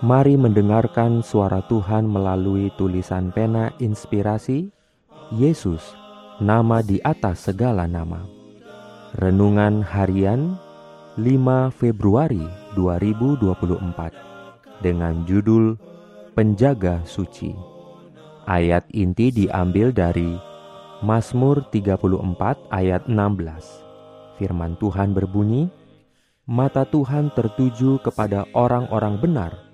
Mari mendengarkan suara Tuhan melalui tulisan pena inspirasi Yesus, nama di atas segala nama. Renungan harian 5 Februari 2024 dengan judul Penjaga Suci. Ayat inti diambil dari Mazmur 34 ayat 16. Firman Tuhan berbunyi, Mata Tuhan tertuju kepada orang-orang benar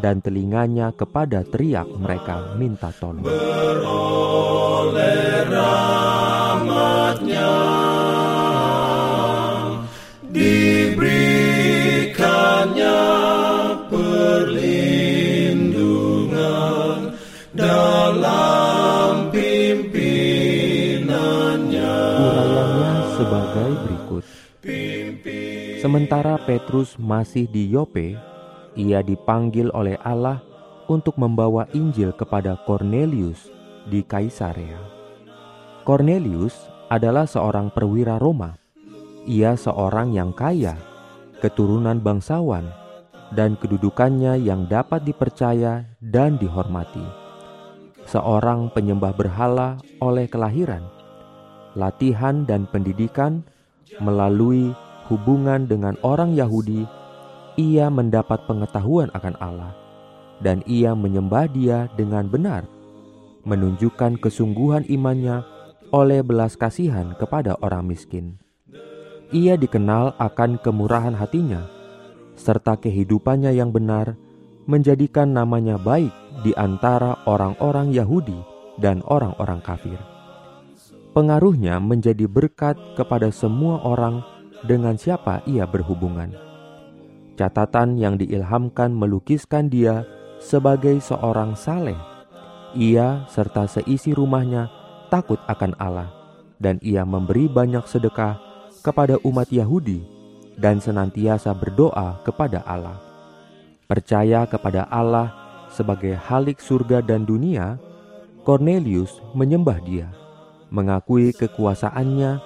dan telinganya kepada teriak mereka minta tolong. Beroleh rahmatnya diberikannya perlindungan dalam pimpinannya. Urayanya sebagai berikut. Sementara Petrus masih di Yope, ia dipanggil oleh Allah untuk membawa Injil kepada Cornelius di Kaisarea. Cornelius adalah seorang perwira Roma. Ia seorang yang kaya, keturunan bangsawan, dan kedudukannya yang dapat dipercaya dan dihormati. Seorang penyembah berhala oleh kelahiran, latihan dan pendidikan melalui hubungan dengan orang Yahudi ia mendapat pengetahuan akan Allah, dan ia menyembah Dia dengan benar, menunjukkan kesungguhan imannya oleh belas kasihan kepada orang miskin. Ia dikenal akan kemurahan hatinya, serta kehidupannya yang benar, menjadikan namanya baik di antara orang-orang Yahudi dan orang-orang kafir. Pengaruhnya menjadi berkat kepada semua orang dengan siapa ia berhubungan Catatan yang diilhamkan melukiskan dia sebagai seorang saleh. Ia serta seisi rumahnya takut akan Allah, dan ia memberi banyak sedekah kepada umat Yahudi dan senantiasa berdoa kepada Allah. Percaya kepada Allah sebagai halik surga dan dunia, Cornelius menyembah dia, mengakui kekuasaannya,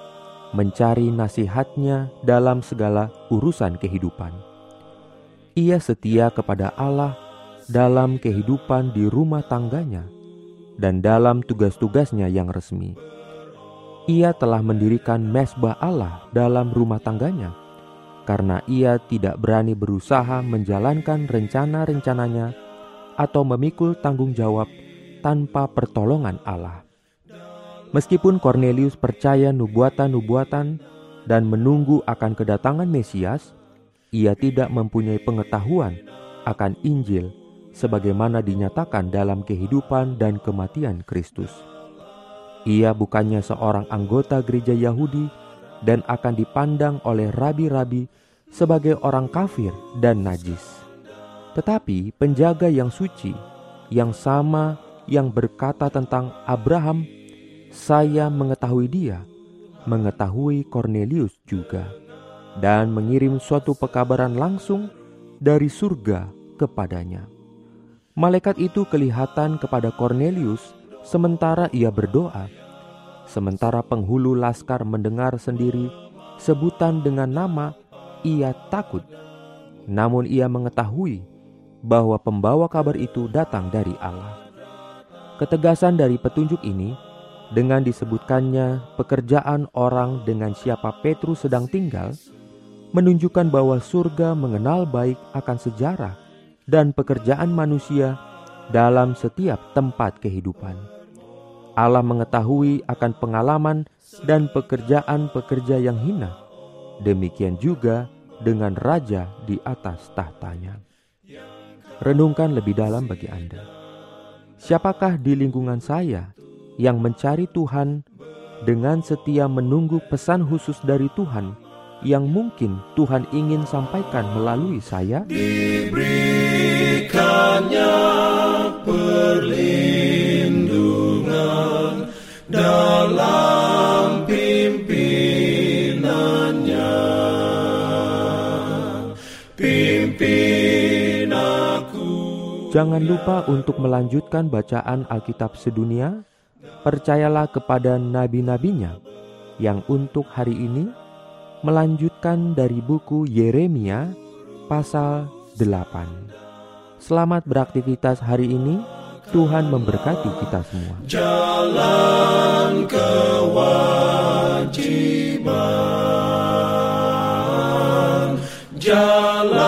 mencari nasihatnya dalam segala urusan kehidupan ia setia kepada Allah dalam kehidupan di rumah tangganya dan dalam tugas-tugasnya yang resmi. Ia telah mendirikan mesbah Allah dalam rumah tangganya karena ia tidak berani berusaha menjalankan rencana-rencananya atau memikul tanggung jawab tanpa pertolongan Allah. Meskipun Cornelius percaya nubuatan-nubuatan dan menunggu akan kedatangan Mesias, ia tidak mempunyai pengetahuan akan Injil sebagaimana dinyatakan dalam kehidupan dan kematian Kristus. Ia bukannya seorang anggota gereja Yahudi dan akan dipandang oleh rabi-rabi sebagai orang kafir dan najis. Tetapi penjaga yang suci, yang sama yang berkata tentang Abraham, saya mengetahui dia, mengetahui Cornelius juga dan mengirim suatu pekabaran langsung dari surga kepadanya. Malaikat itu kelihatan kepada Cornelius sementara ia berdoa. Sementara penghulu laskar mendengar sendiri sebutan dengan nama, ia takut. Namun ia mengetahui bahwa pembawa kabar itu datang dari Allah. Ketegasan dari petunjuk ini dengan disebutkannya pekerjaan orang dengan siapa Petrus sedang tinggal menunjukkan bahwa surga mengenal baik akan sejarah dan pekerjaan manusia dalam setiap tempat kehidupan. Allah mengetahui akan pengalaman dan pekerjaan-pekerja yang hina. Demikian juga dengan raja di atas tahtanya. Renungkan lebih dalam bagi Anda. Siapakah di lingkungan saya yang mencari Tuhan dengan setia menunggu pesan khusus dari Tuhan yang mungkin Tuhan ingin sampaikan melalui saya? Diberi banyak perlindungan dalam pimpinannya. Pimpin aku. Jangan lupa untuk melanjutkan bacaan Alkitab sedunia. Percayalah kepada nabi-nabinya yang untuk hari ini melanjutkan dari buku Yeremia pasal 8. Selamat beraktivitas hari ini. Tuhan memberkati kita semua. Jalan kewajiban. Jalan